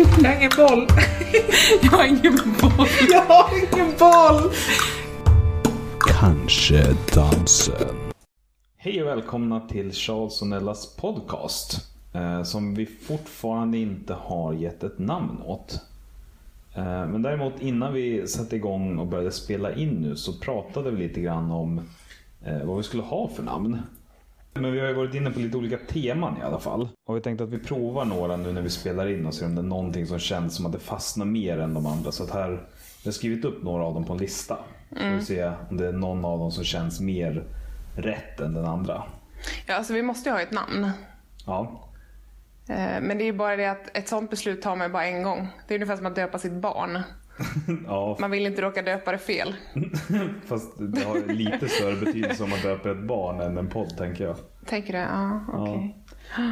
Jag har ingen boll. Jag har ingen boll. Jag har ingen boll. Kanske dansen. Hej och välkomna till Charles och Nellas podcast. Eh, som vi fortfarande inte har gett ett namn åt. Eh, men däremot innan vi satte igång och började spela in nu så pratade vi lite grann om eh, vad vi skulle ha för namn. Men vi har ju varit inne på lite olika teman i alla fall. Och vi tänkte att vi provar några nu när vi spelar in och ser om det är någonting som känns som att det fastnar mer än de andra. Så att här, vi har skrivit upp några av dem på en lista. Så får vi se om det är någon av dem som känns mer rätt än den andra. Ja, alltså vi måste ju ha ett namn. Ja, Men det är ju bara det att ett sånt beslut tar man bara en gång. Det är ungefär som att döpa sitt barn. ja Man vill inte råka döpa det fel. fast det har lite större betydelse om man döper ett barn än en podd tänker jag. Tänker du? Ja, okej.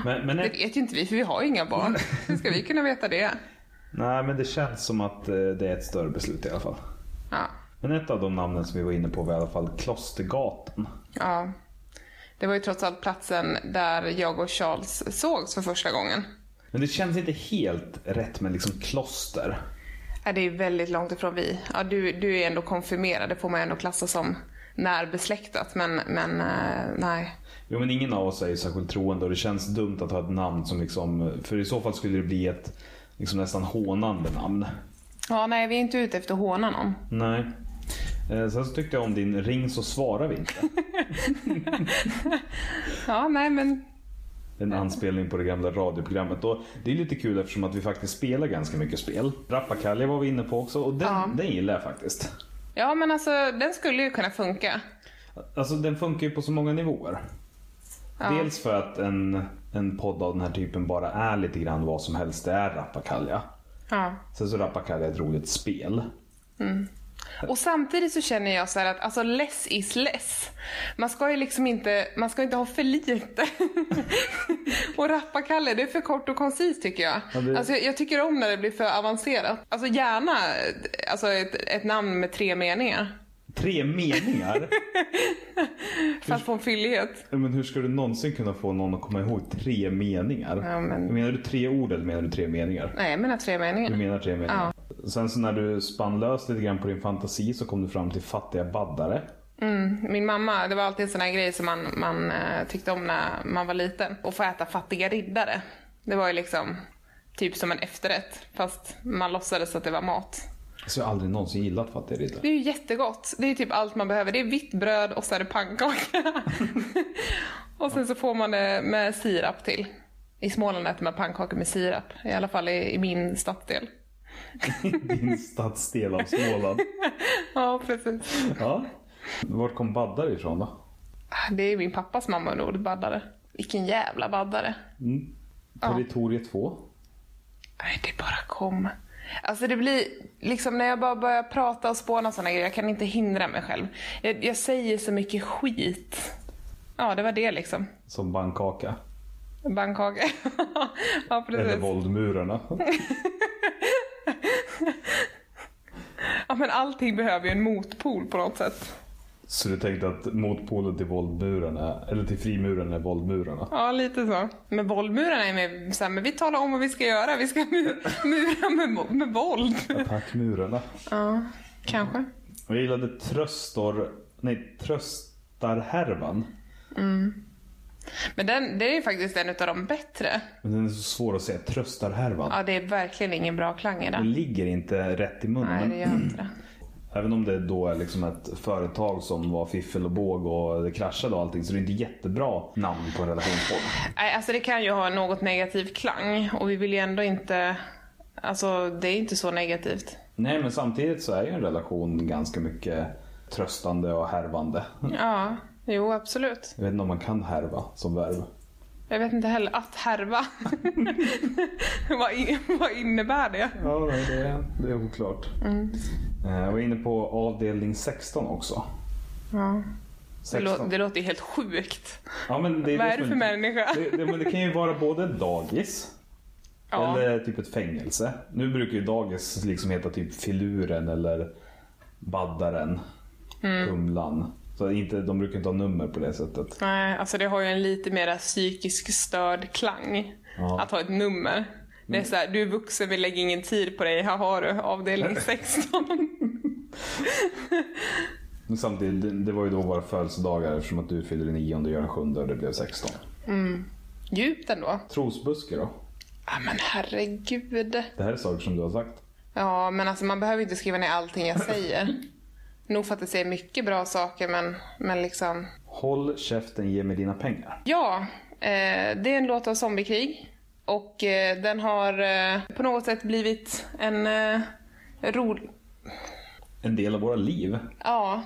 Men, men Det vet ju inte vi, för vi har ju inga barn. Hur ska vi kunna veta det? nej, men det känns som att eh, det är ett större beslut i alla fall. Ja. Men ett av de namnen som vi var inne på var i alla fall Klostergatan. ja. Det var ju trots allt platsen där jag och Charles sågs för första gången. Men det känns inte helt rätt med liksom kloster. Ja, det är väldigt långt ifrån vi. Ja, du, du är ändå konfirmerad, det får man ändå klassa som närbesläktat. Men, men eh, nej. Jo men ingen av oss är ju särskilt troende och det känns dumt att ha ett namn som liksom, för i så fall skulle det bli ett liksom nästan hånande namn. Ja, nej, vi är inte ute efter att håna någon. Nej. Eh, Sen så tyckte jag om din ring så svarar vi inte. Ja, nej, men En anspelning på det gamla radioprogrammet. Och det är lite kul eftersom att vi faktiskt spelar ganska mycket spel. Rappakalja var vi inne på också och den, Ja. den gillar jag faktiskt. Ja, men alltså den skulle ju kunna funka. Alltså den funkar ju på så många nivåer. Ja. Dels för att en, en podd av den här typen bara är lite grann vad som helst. Det är Rappakalja. Ja. Sen så är Rappakalja ett roligt spel. Och samtidigt så känner jag så att alltså less is less. Man ska ju liksom inte, man ska inte ha för lite. och rappa-Kalle, det är för kort och koncist tycker jag. Ja, det- Alltså jag, tycker om när det blir för avancerat. Alltså gärna alltså ett, ett namn med tre meningar. Tre meningar? För att få en fyllighet. Ja, Men hur ska du någonsin kunna få någon att komma ihåg tre meningar? Ja, men- Menar du tre ord eller menar du tre meningar? Nej, jag menar tre meningar. Du menar tre meningar? Sen så när du spann lös lite grann på din fantasi så kom du fram till fattiga baddare. Min mamma, det var alltid en sån här grej som man, man eh, tyckte om när man var liten. Och få äta fattiga riddare. Det var ju liksom typ som en efterrätt. Fast man låtsades att det var mat. Så jag har aldrig någonsin gillat fattiga riddare. Det är ju jättegott. Det är typ allt man behöver. Det är vitt bröd och så är det pannkaka. och sen så får man det med sirap till. I Småland äter man pannkakor med sirap. I alla fall i, i min stadsdel. Din stadsdel av Småland. Ja, precis. Ja. Vart kom baddare ifrån då? Det är min pappas mamma och ordet baddare. Vilken jävla baddare. Territoriet 2. Nej, det bara kom. Alltså det blir, liksom när jag bara börjar prata och spåna såna grejer, jag kan inte hindra mig själv. Jag, jag säger så mycket skit. Ja, det var det liksom. Som bankkaka. Bankkaka. ja, Eller precis. våldmurarna. Ja, men allting behöver ju en motpol på något sätt. Så du tänkte att motpolen till våldmurarna, eller till frimurarna är våldmurarna? Ja, lite så. Men våldmurarna är med så här, men vi talar om vad vi ska göra. Vi ska mu- mura med, med våld. Attackmurarna. Ja, kanske. Jag gillade tröstor, nej, tröstarhärvan. Men den, det är faktiskt en av de bättre. Men den är så svår att säga, tröstarhärvan. Ja, det är verkligen ingen bra klang i Den den. ligger inte rätt i munnen. Nej, det gör inte det. Även om det då är liksom ett företag som var fiffel och båg och det kraschade och allting så det är inte jättebra namn på en relationspodd. Nej, alltså det kan ju ha något negativ klang och vi vill ju ändå inte... Alltså det är inte så negativt. Nej men samtidigt så är ju en relation ganska mycket tröstande och härvande. Ja, jo absolut. Jag vet inte om man kan härva som verb. Jag vet inte heller, att härva. vad, in, vad innebär det? Ja, det, är, det är oklart. Eh, Jag var inne på avdelning 16 också. Ja. Det, lå, 16. det låter ju helt sjukt. Ja, men det är Vad är som det för människa? Det, det, men det kan ju vara både dagis Ja. eller typ ett fängelse. Nu brukar ju dagis liksom heta typ filuren eller baddaren, Mm. humlan. Så inte, de brukar inte ha nummer på det sättet. Nej, alltså det har ju en lite mer psykisk störd klang. Ja. Att ha ett nummer. Det är så här, du är vuxen, vi lägger ingen tid på dig. Här har du avdelning 16. Men samtidigt, det, det var ju då våra födelsedagar eftersom att du fyllde 9 och jag den 7 och det blev 16. Djupt ändå. Trosbuske då? Ja men herregud. Det här är saker som du har sagt. Ja men alltså man behöver inte skriva ner allting jag säger. Nog för att det säger mycket bra saker men, men liksom. Håll käften, ge mig dina pengar. Ja, eh, det är en låt av Zombiekrig. Och eh, den har eh, på något sätt blivit en eh, rolig... En del av våra liv. Ja,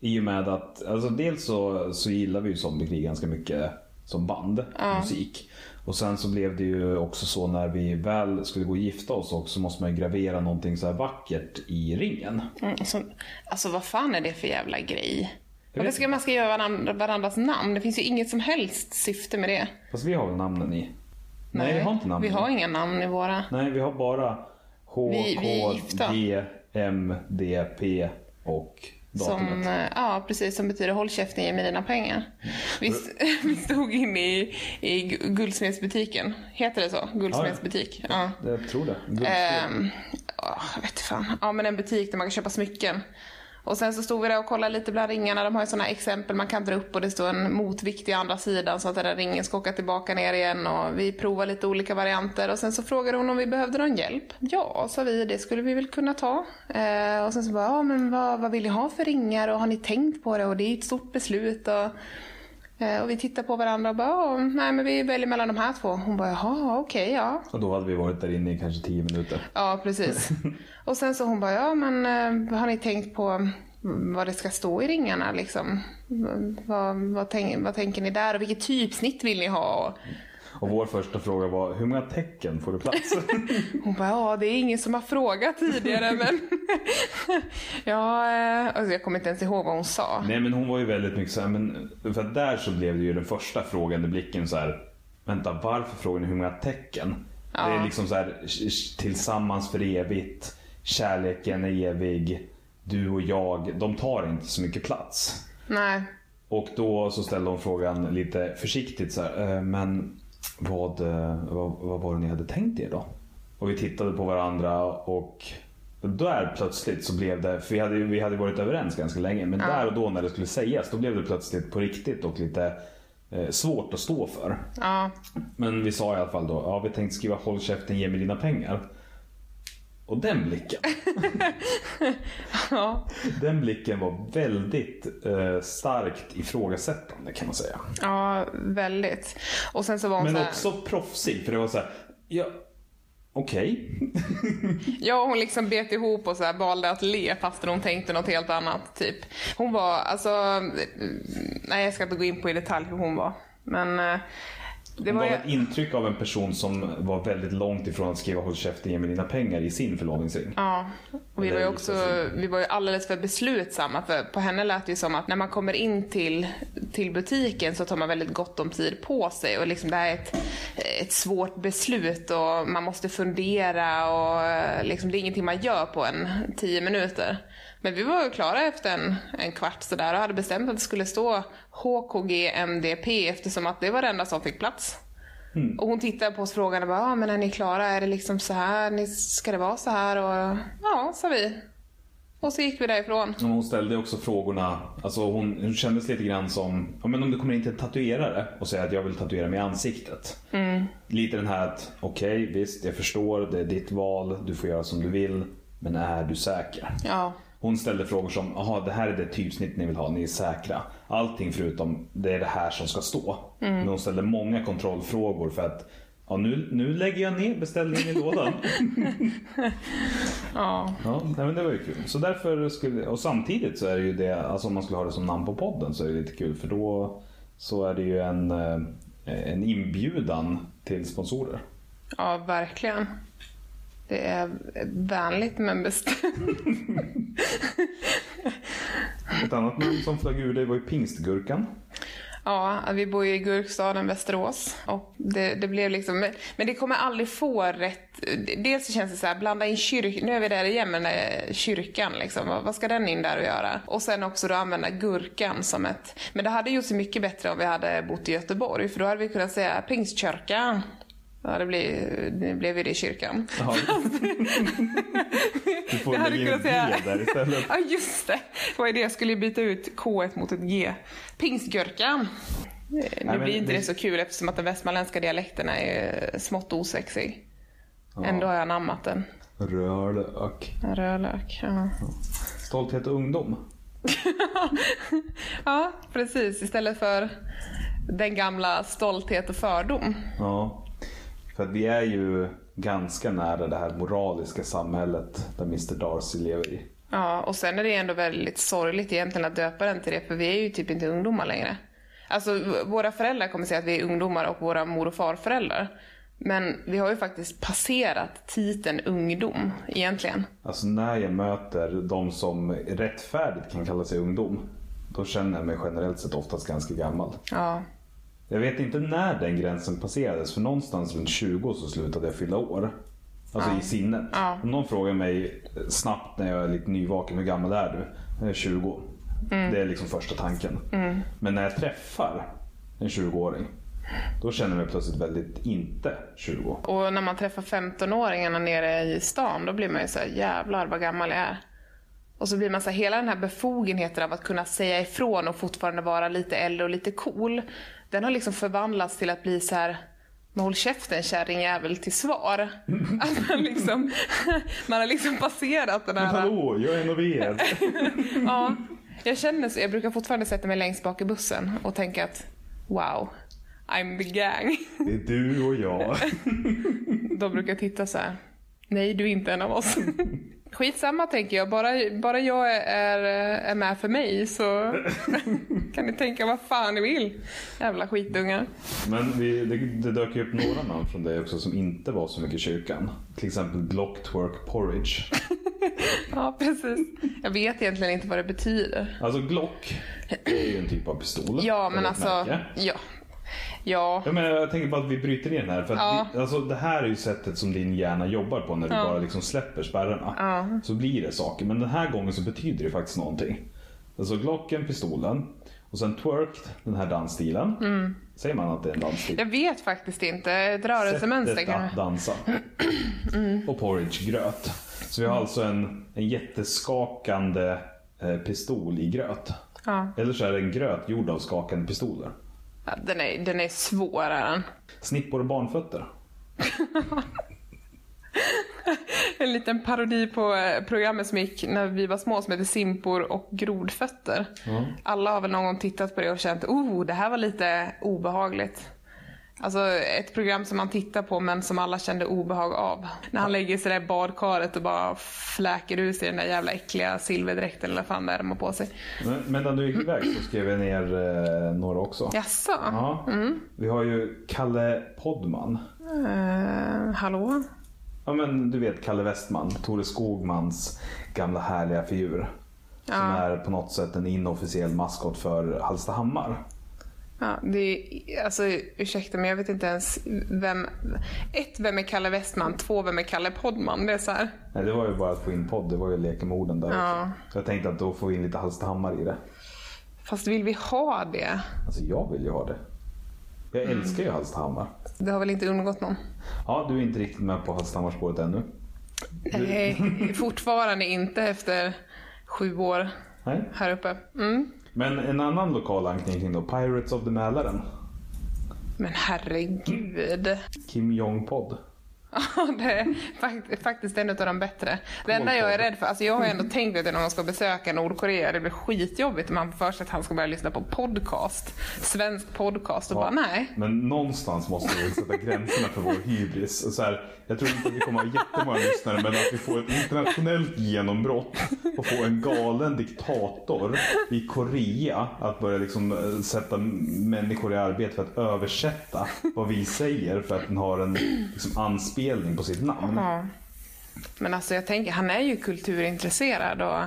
I och med att, alltså dels så, så gillar vi ju Zombiekrig ganska mycket som band, musik. Och sen så blev det ju också så när vi väl skulle gå och gifta oss också måste man ju gravera någonting så här vackert i ringen. mm, så, alltså vad fan är det för jävla grej? Varför ska man ska göra varandra, varandras namn? Det finns ju inget som helst syfte med det. Fast vi har väl namnen i? Nej, vi har inte namnen Vi har inga namn i våra. Nej, vi har bara H, Vi- vi K, gifta. G, M, D, P och datumet. Som, eh, ja, precis. Som betyder håll käften, ge mig dina pengar. Vi, vi stod inne i, i gu- guldsmedsbutiken. Heter det så? Guldsmedsbutik? Ja. Jag tror det. Guldsten. Ehm, åh, jag vet fan. Ja, men en butik där man kan köpa smycken. Och sen så stod vi där och kollade lite bland ringarna. De har ju sådana exempel man kan dra upp och det står en motvikt i andra sidan så att den där ringen ska åka tillbaka ner igen. Och vi provade lite olika varianter och sen så frågade hon om vi behövde någon hjälp. Ja, sa vi, det skulle vi väl kunna ta. Eh, och sen så bara, ja men vad, vad vill ni ha för ringar och har ni tänkt på det? Och det är ju ett stort beslut. Och, och vi tittar på varandra och bara, nej men vi väljer mellan de här två. Hon bara, jaha okej ja. Och då hade vi varit där inne i kanske 10 minuter. Ja, precis. Och sen så hon bara, ja men eh, har ni tänkt på vad det ska stå i ringarna liksom? Vad, vad, tänk, vad tänker ni där och vilket typsnitt vill ni ha? Och vår första fråga var, hur många tecken får det plats? Hon bara, ja det är ingen som har frågat tidigare men... ja, eh, alltså jag kommer inte ens ihåg vad hon sa. Nej men hon var ju väldigt mycket så här, men för att där så blev det ju den första frågande blicken så här. Vänta, varför frågar ni hur många tecken? Det är liksom så här, tillsammans för evigt, kärleken är evig, du och jag, de tar inte så mycket plats. Nej. Och då så ställde hon frågan lite försiktigt så här, "Eh, men vad, eh, vad, vad var det ni hade tänkt er då? Och vi tittade på varandra och där plötsligt så blev det, för vi hade, vi hade varit överens ganska länge, men där och då när det skulle sägas då blev det plötsligt på riktigt och lite eh, svårt att stå för. Ja. Men vi sa i alla fall då, ja vi tänkte skriva håll käften, ge mig dina pengar. Och den blicken, Ja. den blicken var väldigt eh, starkt ifrågasättande kan man säga. ja, väldigt. Och sen så var hon Men här, också proffsig för det var så här, ja, okej. Ja, hon liksom bet ihop och så här valde att le fastän hon tänkte något helt annat. Typ. Hon var, alltså, nej jag ska inte gå in på i detalj hur hon var. Men eh, det var ett intryck av en person som var väldigt långt ifrån att skriva håll käften, ge mig dina pengar i sin förlovningsring. Ja, och vi var ju också vi var ju alldeles för beslutsamma. För på henne lät det som att när man kommer in till, till butiken så tar man väldigt gott om tid på sig. Och liksom det här är ett, ett svårt beslut och man måste fundera och eh, liksom det är ingenting man gör på en tio minuter. Men vi var ju klara efter en, en kvart sådär och hade bestämt att det skulle stå HKG MDP eftersom att det var det enda som fick plats. Och hon tittade på oss frågan och bara, ja men är ni klara? Är det liksom så här? Ni- Ska det vara så här? Och ja, sa vi. Och så gick vi därifrån. Och hon ställde också frågorna, alltså hon, hon kändes lite grann som, ja, men om det kommer in till en tatuerare och säger att jag vill tatuera mig i ansiktet. Lite den här att, okej visst jag förstår, det är ditt val, du får göra som du vill, men är du säker? Ja. Hon ställde frågor som, jaha det här är det typsnitt ni vill ha, ni är säkra. Allting förutom, det är det här som ska stå. Men hon ställde många kontrollfrågor för att, ja nu, nu lägger jag ner beställningen i lådan. Ja. Ja, nej, men det var ju kul. Så därför skulle, och samtidigt så är det ju det, alltså om man skulle ha det som namn på podden så är det lite kul för då så är det ju en, eh, en inbjudan till sponsorer. ja, verkligen. Det är vänligt men bestämt. Ett annat namn som flög ur det var ju Pingstgurkan. Ja, vi bor ju i gurkstaden Västerås. Och det, det blev liksom, men- det kommer aldrig få rätt. Dels så känns det så här, blanda in kyrkan, nu är vi där igen med den kyrkan liksom. Vad, vad ska den in där och göra? Och sen också då använda gurkan som ett, men det hade gjort sig mycket bättre om vi hade bott i Göteborg. För då hade vi kunnat säga pingstkyrkan. Ja, det, blir, det blev ju det i kyrkan. Ja. Du får lägga in ett G där istället. Ja, just det. Det var ju det jag skulle byta ut K1 mot ett G. Pingstgurkan. Nu men blir inte det- det så kul eftersom att den västmanländska dialekten är smått osexig. Ändå har jag anammat den. Rödlök. Rödlök. Ja. Stolthet och ungdom. ja, precis. Istället för den gamla stolthet och fördom. Ja. För vi är ju ganska nära det här moraliska samhället där Mr Darcy lever i. Ja, och sen är det ändå väldigt sorgligt egentligen att döpa den till det, för vi är ju typ inte ungdomar längre. Alltså, våra föräldrar kommer säga att vi är ungdomar och våra mor och farföräldrar. Men vi har ju faktiskt passerat titeln ungdom, egentligen. Alltså när jag möter de som rättfärdigt kan kalla sig ungdom. Då känner jag mig generellt sett oftast ganska gammal. Ja, Jag vet inte när den gränsen passerades för någonstans runt 20 så slutade jag fylla år. Alltså i sinnet. Ja. Om någon frågar mig snabbt när jag är lite nyvaken, hur gammal är du? Jag är 20. Det är liksom första tanken. Men när jag träffar en 20-åring, då känner jag mig plötsligt väldigt inte 20. och när man träffar 15-åringarna nere i stan, då blir man ju så här, jävlar vad gammal jag är. Och så blir man så här, hela den här befogenheten av att kunna säga ifrån och fortfarande vara lite äldre och lite cool, den har liksom förvandlats till att bli så här, men håll käften kärringjävel till svar. Att man liksom, man har liksom passerat den Men här... hallå, jag är en er. Ja, jag känner så. Jag brukar fortfarande sätta mig längst bak i bussen och tänka att wow, I'm the gang. Det är du och jag. De brukar titta så här. Nej, du är inte en av oss. Skitsamma tänker jag, bara, bara jag är, är med för mig så kan ni tänka vad fan ni vill. Jävla skitungar. Men vi, det, det dök ju upp några namn från dig också som inte var så mycket i kyrkan. Till exempel Glocktwork Porridge. Ja, precis. Jag vet egentligen inte vad det betyder. Alltså Glock är ju en typ av pistol. Ja, men alltså, märke. ja. Ja, Ja, men jag tänker bara att vi bryter in här. För att Ja. vi, alltså, det här är ju sättet som din hjärna jobbar på när du Ja. bara liksom släpper spärrarna. Så blir det saker. Men den här gången så betyder det faktiskt någonting. Alltså Glocken, pistolen. Och sen twerk, den här dansstilen. Mm. Säger man att det är en dansstil? jag vet faktiskt inte. Ett rörelsemönster Sättet kan att dansa. Och porridge, gröt. Så vi har alltså en, en jätteskakande eh, pistol i gröt. Ja. Eller så är det en gröt gjord av skakande pistoler. Den, är, den är svår är den. Snippor och barnfötter. En liten parodi på eh, programmet som gick när vi var små som heter Simpor och grodfötter. Alla har väl någon gång tittat på det och känt oh, det här var lite obehagligt. Alltså ett program som man tittar på men som alla kände obehag av. När han lägger sig där i badkaret och bara fläker ur sig den där jävla äckliga silverdräkten eller vad fan det är de har på sig. Men, medan du gick iväg så skrev jag ner eh, några också. Jaså? Ja. Vi har ju Kalle Podman. Eh, hallå? Ja men du vet Kalle Westman, Tore Skogmans gamla härliga figur. Som Ja. är på något sätt en inofficiell maskot för Hallstahammar. Ja, det är, alltså ursäkta men jag vet inte ens vem... Ett, vem är Kalle Westman? Två, vem är Kalle Podman? Det är så här. Nej det var ju bara att få in podd, det var ju leka med orden där Ja. också. Så jag tänkte att då får vi in lite Hallstahammar i det. Fast vill vi ha det? Alltså jag vill ju ha det. Jag Mm. älskar ju Hallstahammar. Det har väl inte undgått någon? Ja, du är inte riktigt med på Hallstahammarspåret ännu. Nej, fortfarande inte efter sju år Nej. här uppe. Mm. Men en annan lokal anknytning då, Pirates of the Mälaren. Men herregud. Kim Jong-podd. Ja, det är fakt- faktiskt en av de bättre. Det enda jag är rädd för, alltså jag har ändå tänkt att när man ska besöka Nordkorea, det blir skitjobbigt om man får för sig att han ska börja lyssna på podcast. Svensk podcast och bara nej. Men någonstans måste vi sätta gränserna för vår hybris. Så här, jag tror inte att vi kommer ha jättemånga lyssnare men att vi får ett internationellt genombrott och få en galen diktator i Korea att börja liksom eh, sätta människor i arbete för att översätta vad vi säger för att den har en liksom, anspelning på sitt namn. Ja. Men alltså jag tänker, han är ju kulturintresserad och,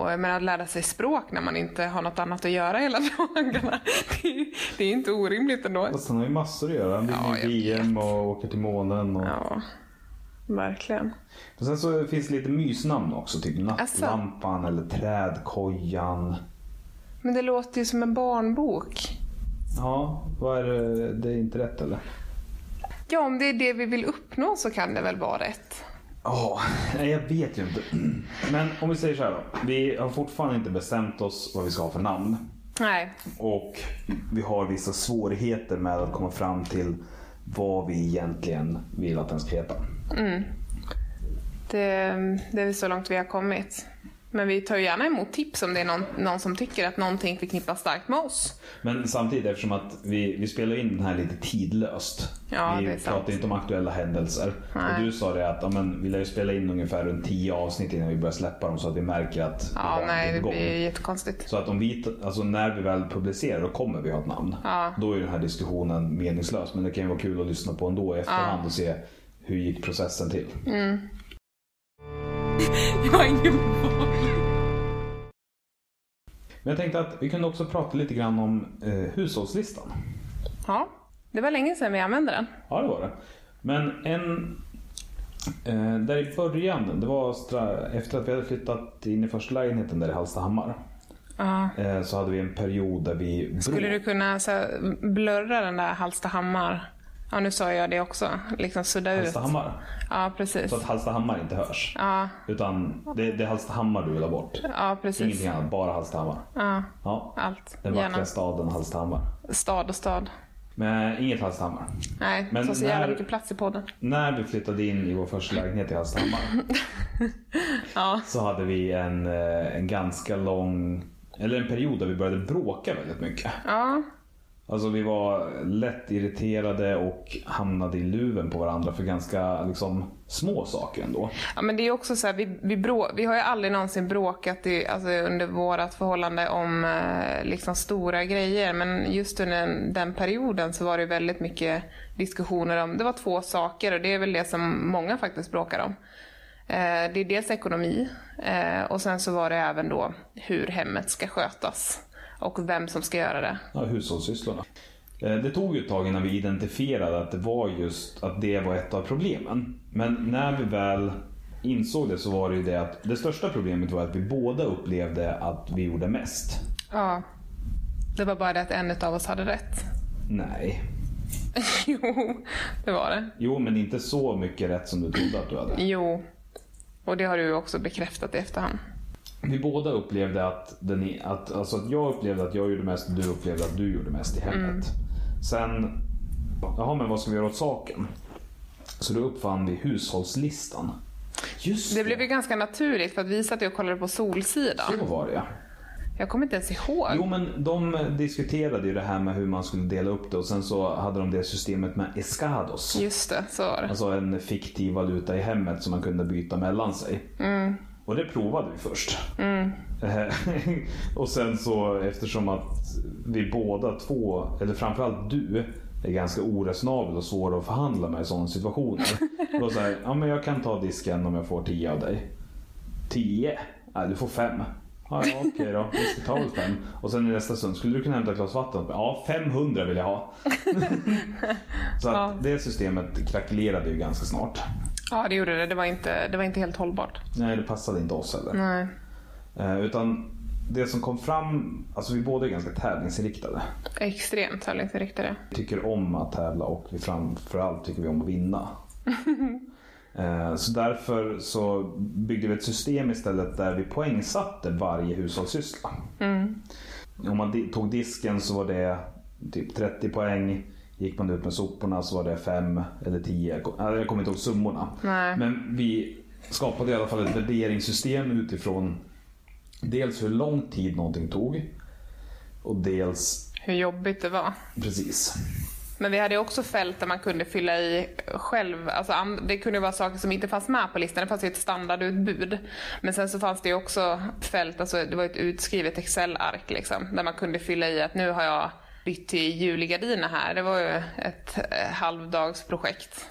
och menar, att lära sig språk när man inte har något annat att göra hela dagarna. Det är, ju- det är inte orimligt ändå. Fast han har ju massor att göra. Han Ja, vinner jag VM och åker till månen. Och... Ja, verkligen. Och sen så finns det lite mysnamn också. Typ Nattlampan eller Trädkojan. Men det låter ju som en barnbok. Ja, vad är det? Det är inte rätt eller? Ja, om det är det vi vill uppnå så kan det väl vara rätt. Ja, nej, jag vet ju inte. Men om vi säger så här då. Vi har fortfarande inte bestämt oss vad vi ska ha för namn. Nej, Och vi har vissa svårigheter med att komma fram till vad vi egentligen vill att den ska heta. det, det är så långt vi har kommit. Men vi tar ju gärna emot tips om det är någon, någon som tycker att någonting förknippas starkt med oss. Men samtidigt eftersom att vi, vi spelar in den här lite tidlöst. Ja, vi pratar inte om aktuella händelser. Nej. Och du sa det att ja, men, vi lär ju spela in ungefär runt 10 avsnitt innan vi börjar släppa dem så att vi märker att Ja, nej, det blir igång. jättekonstigt. Så att om vi, alltså när vi väl publicerar då kommer vi ha ett namn. Ja. Då är den här diskussionen meningslös. Men det kan ju vara kul att lyssna på ändå i efterhand och se hur gick processen till. Jag har ingen. Men jag tänkte att vi kunde också prata lite grann om eh, hushållslistan. Ja, det var länge sedan vi använde den. Ja, det var det. Men en... Eh, där i början, det var stra- efter att vi hade flyttat in i första lägenheten där i Hallstahammar. Ja. Eh, så hade vi en period där vi Skulle du kunna så här, blurra den där Hallstahammar? Ja, nu sa jag det också. Liksom sudda ut. Hallstahammar. Ja, precis. Så att Hallstahammar inte hörs. Ja, Utan det, det är Hallstahammar du vill ha bort. ja precis. Ingenting annat, bara Hallstahammar. Ja, Ja. allt. Den Gärna. vackra staden Hallstahammar. Stad och stad. Men inget Hallstahammar. Nej, Men tar så jävla när- mycket plats i podden. När vi flyttade in i vår första lägenhet i Hallstahammar Ja. så hade vi en, eh, en ganska lång, eller en period där vi började bråka väldigt mycket. Ja, Alltså vi var lätt irriterade och hamnade i luven på varandra för ganska liksom, små saker ändå. Ja, men det är också så här, vi, vi, brå, vi har ju aldrig någonsin bråkat i, alltså under vårt förhållande om eh, liksom stora grejer. Men just under den, den perioden så var det väldigt mycket diskussioner om, det var två saker och det är väl det som många faktiskt bråkar om. Eh, det är dels ekonomi eh, och sen så var det även då hur hemmet ska skötas och vem som ska göra det. Ja, hushållssysslorna. Eh, Det tog ju ett tag innan vi identifierade att det var just att det var ett av problemen. Men när vi väl insåg det så var det ju det att det största problemet var att vi båda upplevde att vi gjorde mest. Ja, det var bara det att en av oss hade rätt. Nej. jo, det var det. Jo, men inte så mycket rätt som du trodde att du hade. Jo, och det har du också bekräftat i efterhand. Vi båda upplevde att, den, att, alltså att jag upplevde att jag gjorde mest och du upplevde att du gjorde mest i hemmet. Sen, jaha men vad ska vi göra åt saken? Så då uppfann vi hushållslistan. Just Det blev ju ganska naturligt för att vi satt och kollade på Solsidan. Så var det ja. Jag kommer inte ens ihåg. Jo men de diskuterade ju det här med hur man skulle dela upp det och sen så hade de det systemet med escados. Just det, så var det. Alltså en fiktiv valuta i hemmet som man kunde byta mellan sig. Och det provade vi först. Eh, och sen så eftersom att vi båda två, eller framförallt du, är ganska oresonabel och svår att förhandla med i sådana situationer. Då så här, ja men jag kan ta disken om jag får 10 av dig. 10? Nej du får 5. Ja, ja okej då, vi ska ta väl 5. Och sen i nästa stund, skulle du kunna hämta ett glas vatten? Ja 500 vill jag ha. så att det systemet krackelerade ju ganska snart. Ja, det gjorde det. Det var inte, det var inte helt hållbart. Nej, det passade inte oss heller. Nej. Eh, utan det som kom fram, alltså vi båda är ganska tävlingsinriktade. Extremt tävlingsinriktade. Vi tycker om att tävla och vi framförallt tycker vi om att vinna. Eh, Så därför så byggde vi ett system istället där vi poängsatte varje hushållssyssla. Om man tog disken så var det typ 30 poäng. Gick man ut med soporna så var det 5 eller 10. Jag kom- Jag kommer inte ihåg summorna. Nej. Men vi skapade i alla fall ett värderingssystem utifrån dels hur lång tid någonting tog och dels Hur jobbigt det var. precis. Men vi hade också fält där man kunde fylla i själv. Alltså, det kunde vara saker som inte fanns med på listan. Det fanns ju ett standardutbud. Men sen så fanns det också fält, alltså det var ett utskrivet Excel-ark liksom. Där man kunde fylla i att nu har jag bytt till julgardiner här. Det var ju ett eh, halvdagsprojekt.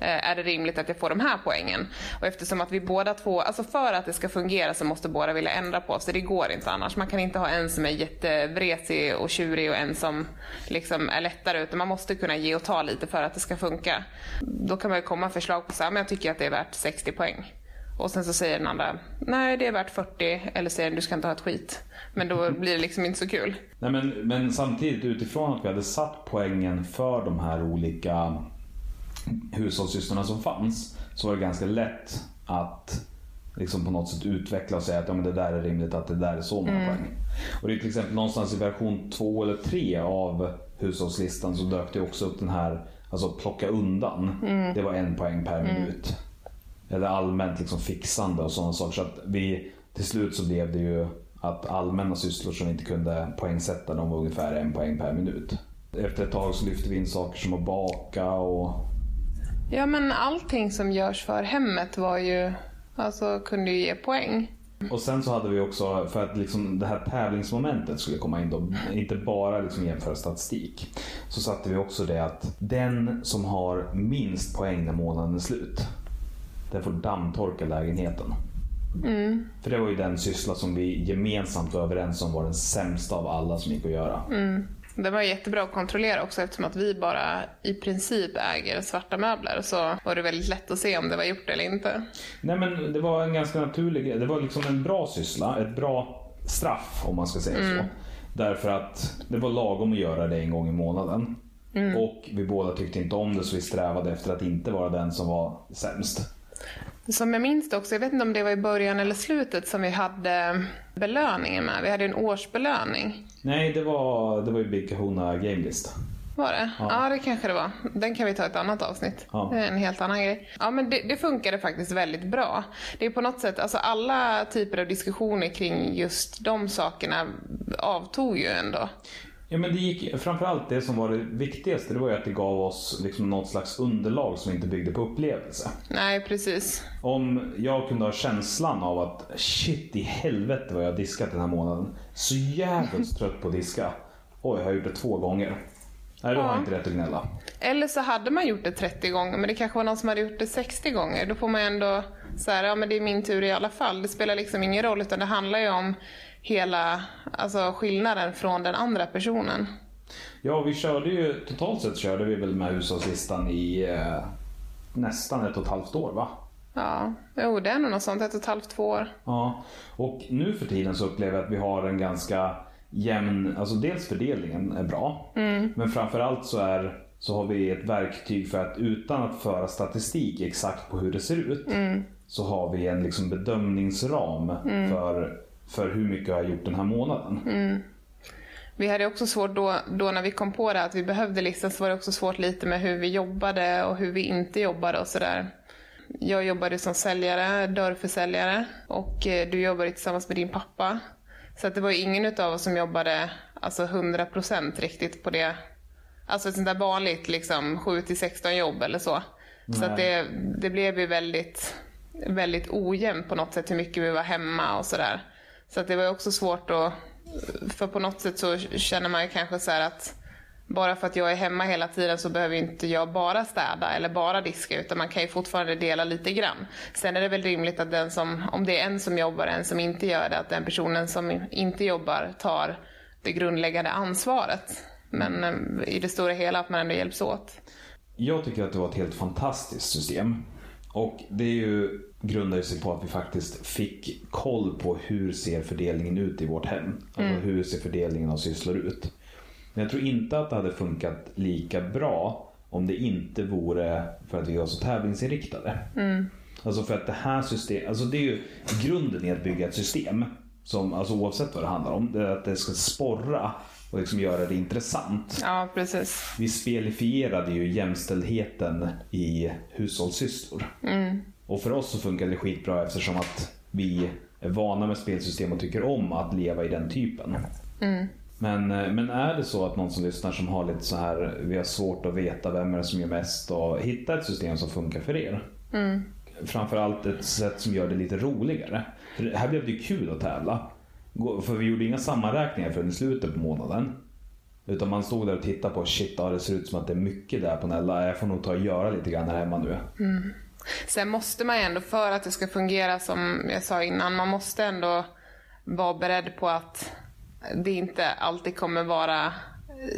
Eh, är det rimligt att jag får de här poängen? Och eftersom att vi båda två, alltså för att det ska fungera så måste båda vilja ändra på sig. Det går inte annars. Man kan inte ha en som är jättevresig och tjurig och en som liksom är lättare. Utan man måste kunna ge och ta lite för att det ska funka. Då kan man ju komma med förslag på så här, men jag tycker att det är värt 60 poäng. Och sen så säger den andra, nej det är värt 40. Eller säger den, du ska inte ha ett skit. Men då blir det liksom inte så kul. Nej, men, men samtidigt utifrån att vi hade satt poängen för de här olika hushållssystrarna som fanns så var det ganska lätt att liksom på något sätt utveckla och säga att ja, men det där är rimligt att det där är så många poäng. Och det är till exempel någonstans i version 2 eller 3 av hushållslistan så dök det också upp den här alltså plocka undan. Det var en poäng per minut. Eller allmänt liksom fixande och sådana saker. Så att vi, till slut så blev det ju att allmänna sysslor som vi inte kunde poängsätta de var ungefär en poäng per minut. Efter ett tag så lyfte vi in saker som att baka och Ja, men allting som görs för hemmet var ju, alltså kunde ju ge poäng. Och sen så hade vi också, för att liksom det här tävlingsmomentet skulle komma in då, inte bara liksom jämföra statistik. Så satte vi också det att den som har minst poäng när månaden är slut, den får dammtorka lägenheten. För det var ju den syssla som vi gemensamt var överens om var den sämsta av alla som gick att göra. Det var jättebra att kontrollera också eftersom att vi bara i princip äger svarta möbler så var det väldigt lätt att se om det var gjort eller inte. Nej men det var en ganska naturlig grej. Det var liksom en bra syssla, ett bra straff om man ska säga så. Därför att det var lagom att göra det en gång i månaden. Och vi båda tyckte inte om det så vi strävade efter att inte vara den som var sämst. Som jag minns det också, jag vet inte om det var i början eller slutet som vi hade belöningen med. Vi hade en årsbelöning. Nej, det var, det var ju Big Kahuna Game List. Var det? Ja. det kanske det var. Den kan vi ta ett annat avsnitt. Ja. Det är en helt annan grej. Ja, men det, det funkade faktiskt väldigt bra. Det är på något sätt, alltså alla typer av diskussioner kring just de sakerna avtog ju ändå. Ja, men det gick, framförallt det som var det viktigaste, det var ju att det gav oss liksom något slags underlag som inte byggde på upplevelse. Nej, precis. Om jag kunde ha känslan av att shit i helvete vad jag har diskat den här månaden. Så jävligt trött på att diska. Oj, jag har gjort det två gånger. Nej, då har Ja. jag inte rätt att gnälla. Eller så hade man gjort det 30 gånger, men det kanske var någon som hade gjort det 60 gånger. Då får man ändå så här, ja men det är min tur i alla fall. Det spelar liksom ingen roll, utan det handlar ju om hela, alltså skillnaden från den andra personen. Ja, vi körde ju, totalt sett körde vi väl med hushållslistan i eh, nästan ett och ett halvt år va? Ja, jo det är nog något sånt, ett och ett halvt, två år. Ja, och nu för tiden så upplever jag att vi har en ganska jämn, alltså dels fördelningen är bra, men framförallt så, är, så har vi ett verktyg för att utan att föra statistik exakt på hur det ser ut, så har vi en liksom bedömningsram för, för hur mycket jag har gjort den här månaden. Vi hade också svårt då, då när vi kom på det att vi behövde listan så var det också svårt lite med hur vi jobbade och hur vi inte jobbade och sådär. Jag jobbade som säljare, dörrförsäljare och eh, du jobbade tillsammans med din pappa. Så att det var ju ingen utav oss som jobbade alltså 100% riktigt på det. Alltså ett sånt där vanligt liksom 7 till 16 jobb eller så. Så att det, det blev ju väldigt, väldigt ojämnt på något sätt hur mycket vi var hemma och sådär. Så att det var ju också svårt att för på något sätt så känner man ju kanske så här att bara för att jag är hemma hela tiden så behöver ju inte jag bara städa eller bara diska utan man kan ju fortfarande dela lite grann. Sen är det väl rimligt att den som, om det är en som jobbar och en som inte gör det, att den personen som inte jobbar tar det grundläggande ansvaret. Men eh, i det stora hela att man ändå hjälps åt. Jag tycker att det var ett helt fantastiskt system. Och det är ju, grundar sig på att vi faktiskt fick koll på hur ser fördelningen ut i vårt hem. Alltså hur ser fördelningen av sysslor ut. Men jag tror inte att det hade funkat lika bra om det inte vore för att vi var så tävlingsinriktade. Alltså för att det här systemet, alltså det är ju grunden i att bygga ett system. Som, alltså oavsett vad det handlar om, det är att det ska sporra och liksom göra det intressant. Ja, precis. Vi spelifierade ju jämställdheten i hushållssysslor. Och för oss så funkar det skitbra eftersom att vi är vana med spelsystem och tycker om att leva i den typen. Men, eh, men är det så att någon som lyssnar som har lite så här, vi har svårt att veta vem är det som gör mest och hitta ett system som funkar för er. Framförallt ett sätt som gör det lite roligare. För här blev det ju kul att tävla. För vi gjorde inga sammanräkningar förrän i slutet på månaden. Utan man stod där och tittade på shit, ja, det ser ut som att det är mycket där på Nella. Jag får nog ta och göra lite grann här hemma nu. Mm. Sen måste man ju ändå, för att det ska fungera som jag sa innan, man måste ändå vara beredd på att det inte alltid kommer vara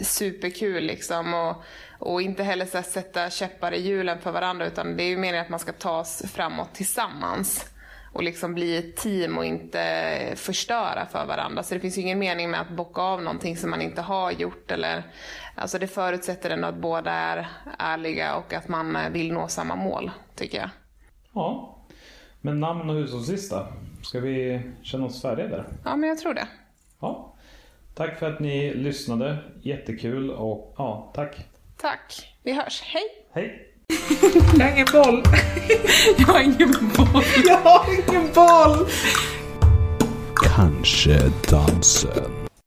superkul liksom. Och, och inte heller så sätta käppar i hjulen för varandra utan det är ju meningen att man ska tas framåt tillsammans och liksom bli ett team och inte förstöra för varandra. Så det finns ju ingen mening med att bocka av någonting som man inte har gjort. Eller, alltså det förutsätter ändå att båda är ärliga och att man vill nå samma mål, tycker jag. Ja. Men namn och hushållslista, ska vi känna oss färdiga där? Ja, men jag tror det. Ja. Tack för att ni lyssnade. Jättekul och ja, tack. Tack. Vi hörs. Hej! Hej! Jag har ingen boll. Jag har ingen boll. Jag har ingen boll. Kanske dansen.